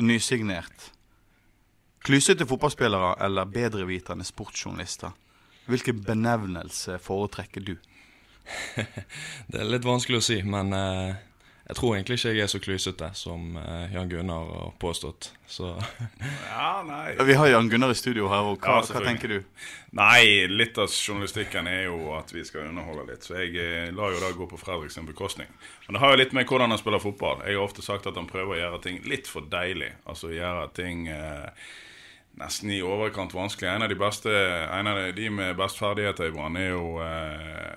Nysignert. Klysete fotballspillere eller bedrevitende sportsjournalister? Hvilken benevnelse foretrekker du? Det er litt vanskelig å si, men eh, jeg tror egentlig ikke jeg er så klysete som eh, Jan Gunnar har påstått. Så Ja, nei. Vi har Jan Gunnar i studio her, og hva, Ja, hva tenker du? Nei, litt av journalistikken er jo at vi skal underholde litt. Så jeg eh, lar jo det gå på Fredriks bekostning. Men det har jo litt med hvordan han spiller fotball. Jeg har ofte sagt at han prøver å gjøre ting litt for deilig. Altså gjøre ting eh, nesten i overkant vanskelig. En av de beste, en av de med best ferdigheter i Brann er jo eh,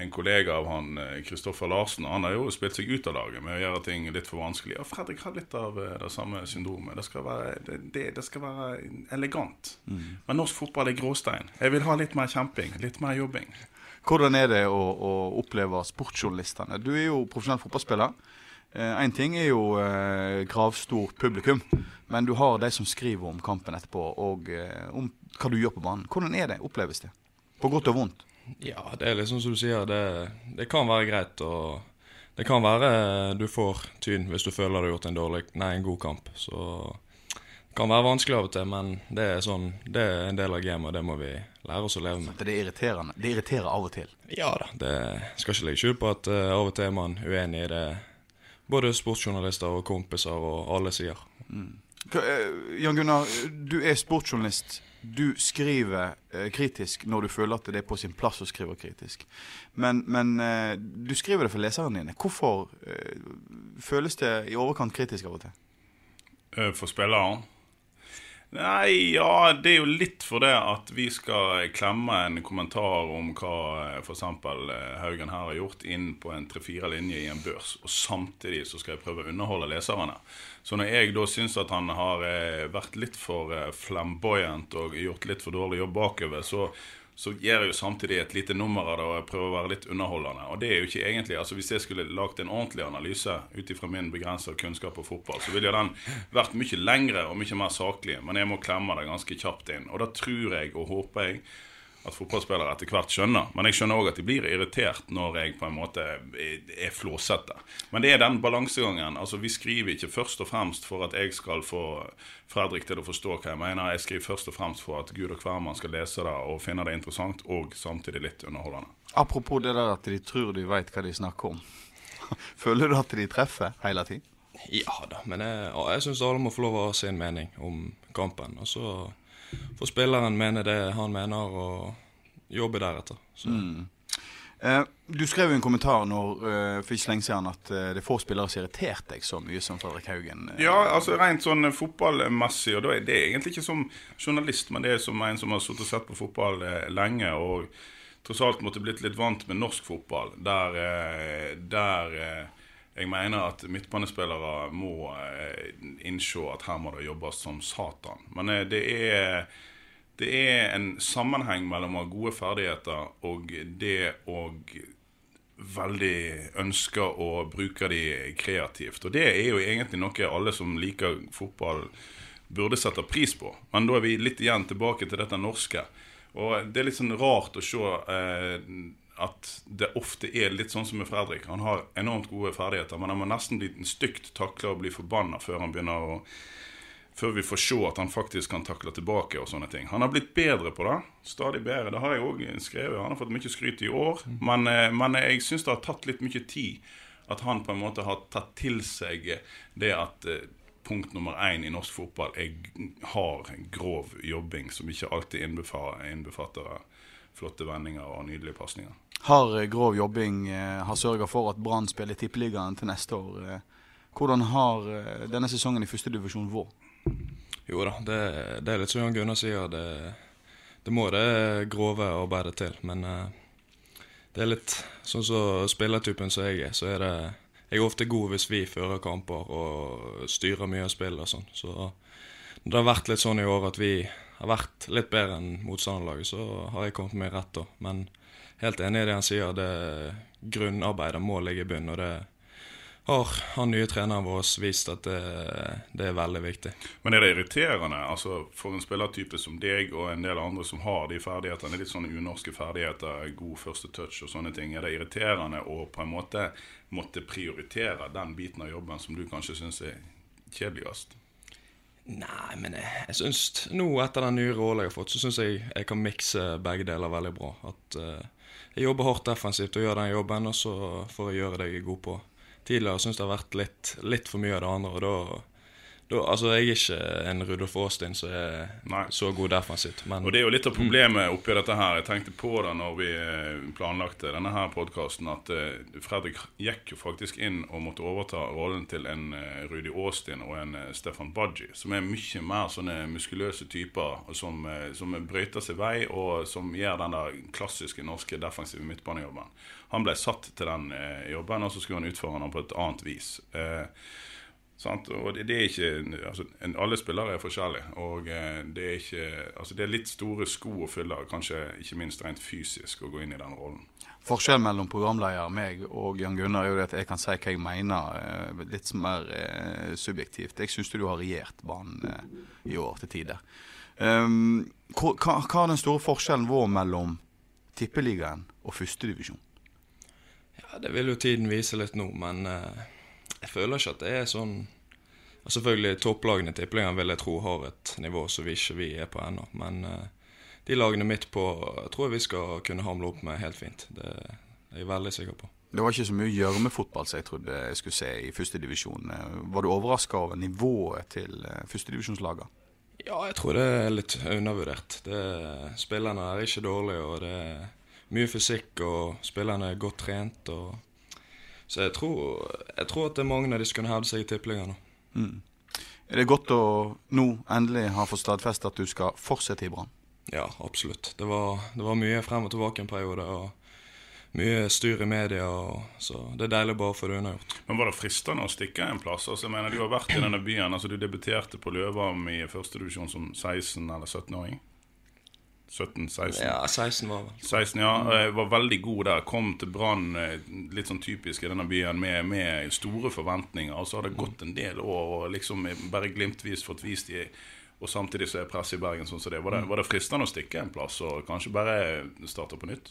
en kollega av han, eh, Kristoffer Larsen. Han har jo spilt seg ut av laget med å gjøre ting litt for vanskelig. Og Fredrik har litt av eh, det samme syndromet. Det skal være, det, det, skal være elegant. Men norsk fotball er gråstein. Jeg vil ha litt mer kjemping, litt mer jobbing. Hvordan er det å, å oppleve sportsjournalistene? Du er jo profesjonell fotballspiller. Én ting er jo eh, gravstort publikum, men du har de som skriver om kampen etterpå, og eh, om hva du gjør på banen. Hvordan er det? Oppleves det? På godt og vondt? Ja, det er liksom som du sier, det, det kan være greit. Og det kan være du får tyn hvis du føler du har gjort en, dårlig, nei, en god kamp. Så det kan være vanskelig av og til, men det er, sånn, det er en del av gamet, og det må vi lære oss å leve med. Så det er irriterende. Det irriterer av og til. Ja da, det skal ikke legge skjul på at eh, av og til er man uenig i det både sportsjournalister og kompiser og alle sier. Hva, eh, Jan Gunnar, du er sportsjournalist. Du skriver eh, kritisk når du føler at det er på sin plass å skrive kritisk. Men, men eh, du skriver det for leserne dine. Hvorfor eh, føles det i overkant kritisk av og til? Eh, For spilleren? Nei, ja, det er jo litt for det at vi skal klemme en kommentar om hva f.eks. Haugen her har gjort, inn på en tre-fire linjer i en børs. Og samtidig så skal jeg prøve å underholde leserne. Så når jeg da syns at han har eh, vært litt for eh, flamboyant og gjort litt for dårlig jobb bakover, så, så gjør jeg jo samtidig et lite nummer av det og jeg prøver å være litt underholdende. Og det er jo ikke egentlig, altså Hvis jeg skulle lagd en ordentlig analyse ut ifra min begrensede kunnskap på fotball, så ville den vært mye lengre og mye mer saklig. Men jeg må klemme det ganske kjapt inn. Og da tror jeg og håper jeg at fotballspillere etter hvert skjønner. Men jeg skjønner òg at de blir irritert når jeg på en måte er, flåsete. Men det er den balansegangen. Altså Vi skriver ikke først og fremst for at jeg skal få Fredrik til å forstå hva jeg mener. Jeg skriver først og fremst for at Gud og hvermann skal lese det og finne det interessant, og samtidig litt underholdende. Apropos det der at de tror de veit hva de snakker om. Føler du at de treffer hele tiden? Ja da, men jeg, jeg syns alle må få lov å ha sin mening om kampen. Og så får spilleren mene det han mener, og jobbe deretter. Så. Eh, du skrev jo en kommentar når, eh, for ikke lenge siden at eh, det er få spillere som har irritert deg så mye som Fredrik Haugen. eh. Ja, altså rent sånn fotballmessig, og da er det egentlig ikke som journalist, men det er som en som har sittet og sett på fotball eh, lenge, og tross alt måtte blitt litt vant med norsk fotball, der, eh, der eh, jeg mener at midtbanespillere må eh, innse at her må det jobbes som satan. Men eh, det er det er en sammenheng mellom å ha gode ferdigheter og det å veldig ønsker å bruke de kreativt. Og det er jo egentlig noe alle som liker fotball burde sette pris på. Men da er vi litt igjen tilbake til dette norske. Og det er litt sånn rart å se eh, at det ofte er litt sånn som med Fredrik. Han har enormt gode ferdigheter, men han må nesten bli stygt takle og bli forbanna før han begynner å før vi får se at han faktisk kan takle tilbake og sånne ting. Han har blitt bedre på det. Stadig bedre. Det har jeg òg skrevet. Han har fått mye skryt i år. Men, eh, men jeg syns det har tatt litt mye tid at han på en måte har tatt til seg det at eh, punkt nummer én i norsk fotball er hard, grov jobbing, som ikke alltid innbefatter, innbefatter flotte vendinger og nydelige pasninger. Har eh, grov jobbing eh, har sørga for at Brann spiller Tippeligaen til neste år. Eh, Hvordan har denne sesongen i førstedivisjon vår? Jo da, det, det er litt som Jan Gunnar sier. Det, det må det grove arbeidet til. Men det er litt sånn som spillertypen som jeg er. Så er det Jeg er ofte god hvis vi fører kamper og styrer mye av spillet og sånn. Så det har vært litt sånn i år at vi har vært litt bedre enn motstanderlaget, så har jeg kommet meg rett da. Men helt enig i det han sier. det Grunnarbeidet må ligge i bunnen. og det har han nye treneren vår vist at det, det er veldig viktig. Men er det irriterende altså for en spillertype som deg og en del andre som har de ferdighetene, litt sånne unorske ferdigheter, god første touch og sånne ting, er det irriterende å på en måte måtte prioritere den biten av jobben som du kanskje syns er kjedeligst? Nei, men jeg, jeg syns nå, etter den nye rollen jeg har fått, så syns jeg jeg kan mikse begge deler veldig bra. At uh, jeg jobber hardt defensivt og gjør den jobben, og så får jeg gjøre det jeg er god på. Tidligere syns det har vært litt, litt for mye av det andre, og da da, altså, Jeg er ikke en Rudolf Aastin som er Nei. så god defensivt. Men Og det er jo litt av problemet oppi dette her. Jeg tenkte på det når vi eh, planlagte denne her podkasten, at eh, Fredrik gikk jo faktisk inn og måtte overta rollen til en eh, Rudi Aastin og en Stefan Budgie, som er mye mer sånne muskuløse typer som, som brøyter seg vei, og som gjør den der klassiske norske defensive midtbanejobben. Han ble satt til den jobben, og så skulle han utføre den på et annet vis. Eh, Sant? Og det, det er ikke, altså, en, alle spillere er forskjellige. Og eh, det er ikke altså, Det er litt store sko å fylle, kanskje ikke minst rent fysisk, å gå inn i den rollen. Forskjellen mellom programleder, meg og Jan Gunnar er jo det at jeg kan si hva jeg mener, eh, litt mer eh, subjektivt. Jeg syns du har regjert banen eh, i år til tider. Um, hva, hva er den store forskjellen vår mellom Tippeligaen og førstedivisjon? ja, det vil jo tiden vise litt nå, men eh, jeg føler ikke at det er sånn og Selvfølgelig topplagene i Tippeligaen vil jeg tro har et nivå som vi ikke vi er på ennå. Men eh, de lagene midt på jeg tror jeg vi skal kunne hamle opp med helt fint. Det er jeg veldig sikker på. Det var ikke så mye gjørmefotball som jeg trodde jeg skulle se i førstedivisjon. Var du overraska over nivået til eh, førstedivisjonslagene? Ja, jeg tror det er litt undervurdert. Det, spillerne er ikke dårlige, og det er mye fysikk, og spillerne er godt trent. Og, så jeg tror, jeg tror at det er mange av de som kunne hevde seg i Tippeligaen nå. Mm. Er det godt å nå endelig ha fått stadfestet at du skal fortsette i Brann? Ja, absolutt. Det var, det var mye frem og tilbake en periode. og Mye styr i media, og, så det er deilig bare å få det unnagjort. Men var det fristende å stikke en plass? Altså, jeg mener, Du har vært i denne byen. altså Du debuterte på Løvam i førstedivisjon som 16- eller 17-åring. 17-16? Ja, 16 var vel. 16, ja. Jeg var veldig god der. Kom til Brann eh, litt sånn typisk i denne byen med, med store forventninger. Og så har det gått en del år og liksom bare glimtvis fått vist de Og samtidig så er presset i Bergen sånn som det. Var, det. var det fristende å stikke en plass og kanskje bare starte på nytt?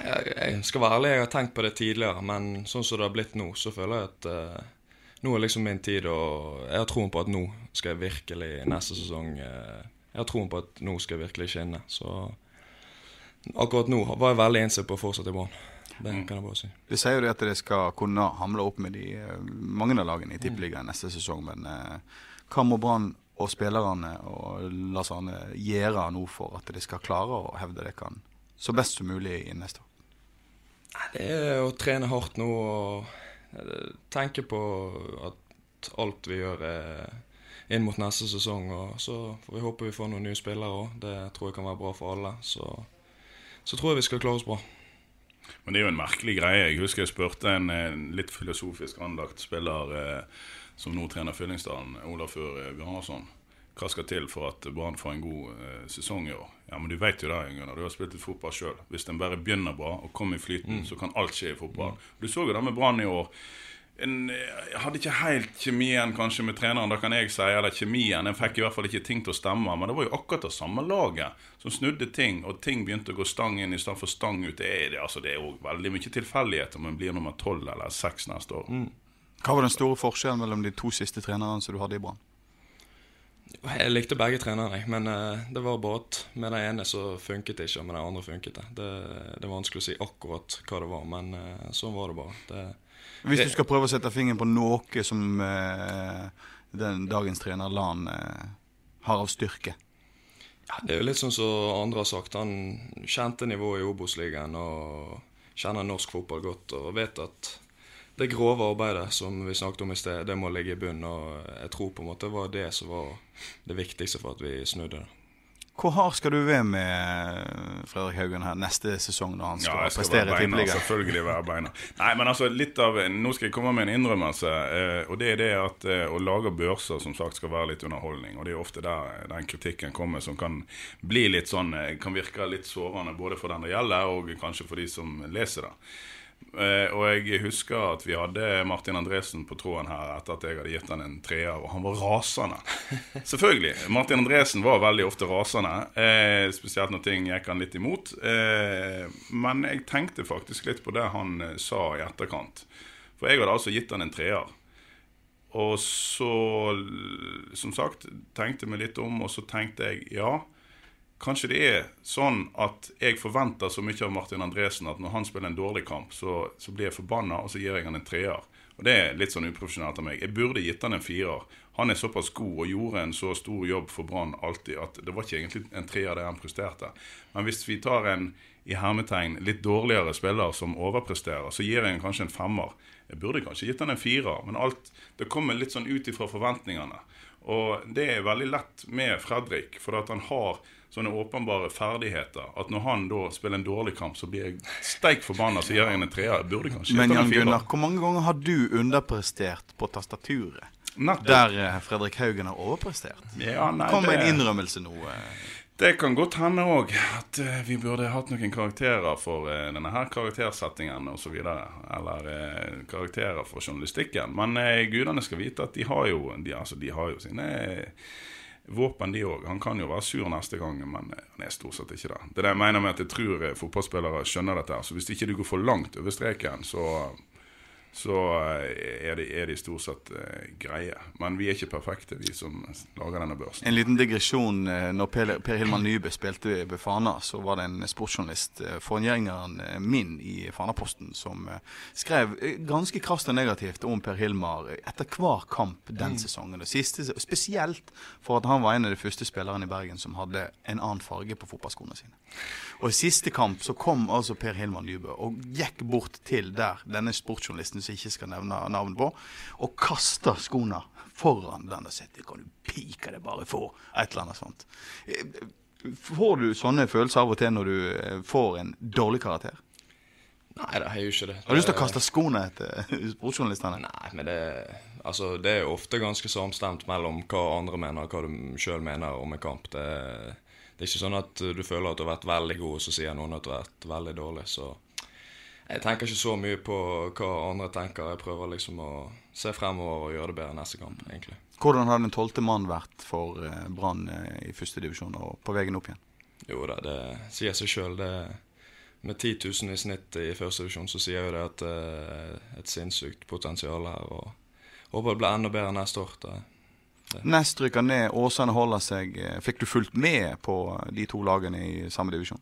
Jeg, jeg skal være ærlig, jeg har tenkt på det tidligere, men sånn som det har blitt nå, så føler jeg at uh nå er liksom min tid, og jeg har troen på at nå skal jeg virkelig neste sesong eh, Jeg har troen på at nå skal jeg virkelig skinne. Så akkurat nå var jeg veldig innstilt på å fortsette i Brann. Det kan jeg bare si. Det sier jo det at dere skal kunne hamle opp med de eh, mange av lagene i Tippeligaen neste sesong. Men eh, hva må Brann og spillerne og Lars Arne gjøre nå for at de skal klare å hevde det kan så best som mulig i neste år? Det er å trene hardt nå og eh, tenke på at alt vi gjør, er inn mot neste sesong. Og så får vi håpe vi får noen nye spillere òg. Det tror jeg kan være bra for alle. Så, så tror jeg vi skal klare oss bra. Men det er jo en merkelig greie. Jeg husker jeg spurte en, en litt filosofisk anlagt spiller eh, som nå trener Fyllingsdalen, Olafur eh, Bjarnason. Hva skal til for at Brann får en god eh, sesong i år? Ja, men Du vet jo det, Gunnar. Du har spilt litt fotball sjøl. Hvis en bare begynner bra og kommer i flyten, så kan alt skje i fotball. Du så jo det med Brann i år. En, jeg hadde ikke helt kjemien kanskje med treneren, da kan jeg si. Eller kjemien. En fikk i hvert fall ikke ting til å stemme. Men det var jo akkurat det samme laget som snudde ting, og ting begynte å gå stang inn i stedet for stang ut. Det er, altså, det er jo veldig mye tilfeldighet om en blir nummer tolv eller seks neste år. Hva var den store forskjellen mellom de to siste trenerne som du hadde i Brann? Jeg likte begge trenerne, men eh, det var båt. med den ene så funket det ikke, og med den andre funket det. det. Det er vanskelig å si akkurat hva det var, men eh, sånn var det bare. Det, Hvis du skal prøve å sette fingeren på noe som eh, den dagens trener Lan eh, har av styrke? Ja, det er jo litt sånn som andre har sagt. Han kjente nivået i Obos-ligaen og kjenner norsk fotball godt og vet at det grove arbeidet som vi snakket om i sted, det må ligge i bunnen. Og jeg tror på en måte det var det som var det viktigste for at vi snudde det. Hvor hard skal du være med Fredrik Haugen her neste sesong når han skal, ja, skal prestere i Tippeligaen? Selvfølgelig være beina. Nei, men altså, litt av, Nå skal jeg komme med en innrømmelse. Eh, og det er det at eh, å lage børser som sagt skal være litt underholdning. Og det er ofte der den kritikken kommer som kan bli litt sånn eh, Kan virke litt sårende både for den det gjelder, og kanskje for de som leser det. Eh, og jeg husker at vi hadde Martin Andresen på tråden her etter at jeg hadde gitt han en treer, og han var rasende. Selvfølgelig. Martin Andresen var veldig ofte rasende, eh, spesielt når ting gikk han litt imot. Eh, men jeg tenkte faktisk litt på det han eh, sa i etterkant. For jeg hadde altså gitt han en treer. Og så, som sagt, tenkte jeg meg litt om, og så tenkte jeg ja. Kanskje det er sånn at jeg forventer så mye av Martin Andresen at når han spiller en dårlig kamp, så, så blir jeg forbanna, og så gir jeg han en treer. Og Det er litt sånn uprofesjonelt av meg. Jeg burde gitt han en firer. Han er såpass god og gjorde en så stor jobb for Brann alltid at det var ikke egentlig en treer det han presterte. Men hvis vi tar en i hermetegn litt dårligere spiller som overpresterer, så gir jeg han kanskje en femmer. Jeg burde kanskje gitt han en firer, men alt det kommer litt sånn ut ifra forventningene. Og det er veldig lett med Fredrik, for at han har sånne åpenbare ferdigheter. At når han da spiller en dårlig kamp, så blir jeg steik forbanna, så gir jeg en treer. Burde kanskje Men Jan. Gunnar, hvor mange ganger har du underprestert på tastaturet? Nettopp. Der eh, Fredrik Haugen har overprestert? Ja, nei, Kom med det- en innrømmelse nå. eh. Det kan godt hende òg at eh, vi burde hatt noen karakterer for denne her karaktersettingen osv. Eller karakterer for journalistikken. Men gudene skal vite at de har jo, de, altså, de har jo sine våpen, de òg. Han kan jo være sur neste gang, men eh, han er stort sett ikke det. Det er det jeg mener med at jeg tror eh, fotballspillere skjønner dette. her. Så hvis ikke du går for langt over streken, så så eh, er de, er de stort sett eh, greie. Men vi er ikke perfekte, vi som lager denne børsen. En liten digresjon. eh, Når Per, per Hilman Nybø spilte ved Fana, så var det en sportsjournalist, forgjengeren min i Fanaposten, som skrev ganske krast og negativt om Per Hilmar etter hver kamp den sesongen. Og siste, spesielt for at han var en av de første spillerne i Bergen som hadde en annen farge på fotballskoene sine. Og i siste kamp så kom altså Per Hilman Nybø og gikk bort til der denne sportsjournalisten som jeg ikke skal nevne navn på, og kaster skoene foran den og sa Kan du pike det bare få? Et eller annet sånt. Får du sånne følelser av og til når du eh, får en dårlig karakter? Nei, det jeg jo ikke det. Har du lyst til å kaste skoene etter sportsjournalistene? Nei, men det, altså, det er ofte ganske samstemt mellom hva andre mener og hva du sjøl mener om en kamp. Det, det er ikke sånn at du føler at du har vært veldig god, og så sier noen at du har vært veldig dårlig. Så jeg tenker ikke så mye på hva andre tenker. Jeg prøver liksom å se fremover og gjøre det bedre neste kamp, egentlig. Hvordan har den tolvte mann vært for eh, Brann eh, i første divisjon og på veien opp igjen? Jo da, det sier seg sjøl. Med 10 000 i snitt i første divisjon, så sier jo det at det er et sinnssykt potensial her. Og håper det blir enda bedre neste år. Det, Nest rykker ned, Åsane holder seg. Eh, Fikk du fulgt med på de to lagene i samme divisjon?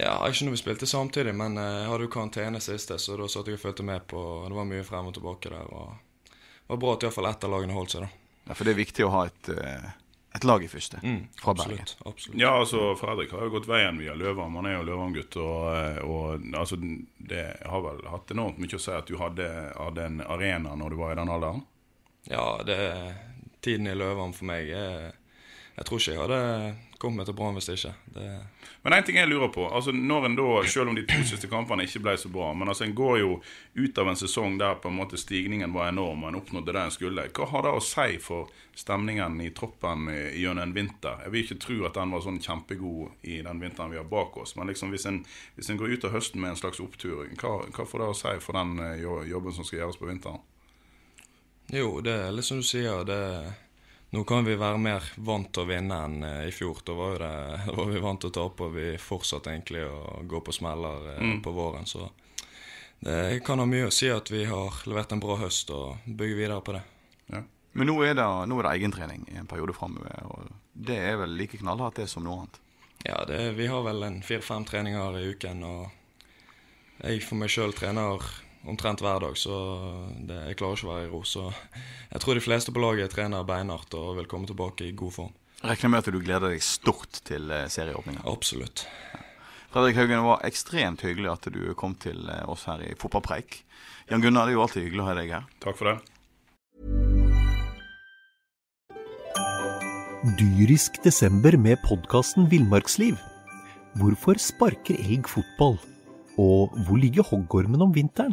Ja, ikke når vi spilte samtidig, men eh, jeg hadde jo karantene siste, så da satt jeg og fulgte med på Det var mye frem og tilbake der. og Det var bra at iallfall ett av lagene holdt seg, da. Ja, For det er viktig å ha et, eh, et lag i første fra Bergen. absolutt, absolutt. Ja, altså Fredrik har jo gått veien via Løvam. Han er jo Løvam-gutt. Og, eh, og altså, det har vel hatt enormt mye å si at du hadde, hadde en arena når du var i den alderen? Ja, det tiden i Løvan for meg er Jeg tror ikke jeg hadde kommet meg til Brann hvis ikke. Det, Men en ting jeg lurer på. altså når en da, Selv om de to siste kampene ikke ble så bra, men altså en går jo ut av en sesong der på en måte stigningen var enorm, og en oppnådde det en skulle. Hva har det å si for stemningen i troppen gjennom en vinter? Jeg vil ikke tro at den var sånn kjempegod i den vinteren vi har bak oss, men liksom hvis en, hvis en går ut av høsten med en slags opptur, hva, hva får det å si for den eh, jobben som skal gjøres på vinteren? jo, det er litt som du sier. det nå kan vi være mer vant til å vinne enn eh, i fjor. Da var, det, da var vi vant til å tape, og vi fortsatte egentlig å gå på smeller eh, på våren. Så det kan ha mye å si at vi har levert en bra høst og bygger videre på det. Men nå er det, nå er det egentrening i en periode framover, og det er vel like knallhardt det som noe annet. Ja, det, vi har vel en fire-fem treninger i uken, og jeg for meg sjøl trener omtrent hver dag, så det, jeg klarer ikke å være i ro. Så jeg tror de fleste på laget trener beinhardt og vil komme tilbake i god form. Regner med at du gleder deg stort til eh, serieåpninga. Absolutt. Fredrik Haugen, det var ekstremt hyggelig at du kom til eh, oss her i Fotballpreik. Jan Gunnar, det er jo alltid hyggelig å ha deg her. Takk for det. Dyrisk desember med podkasten Villmarksliv. Hvorfor sparker elg fotball? Og hvor ligger hoggormen om vinteren?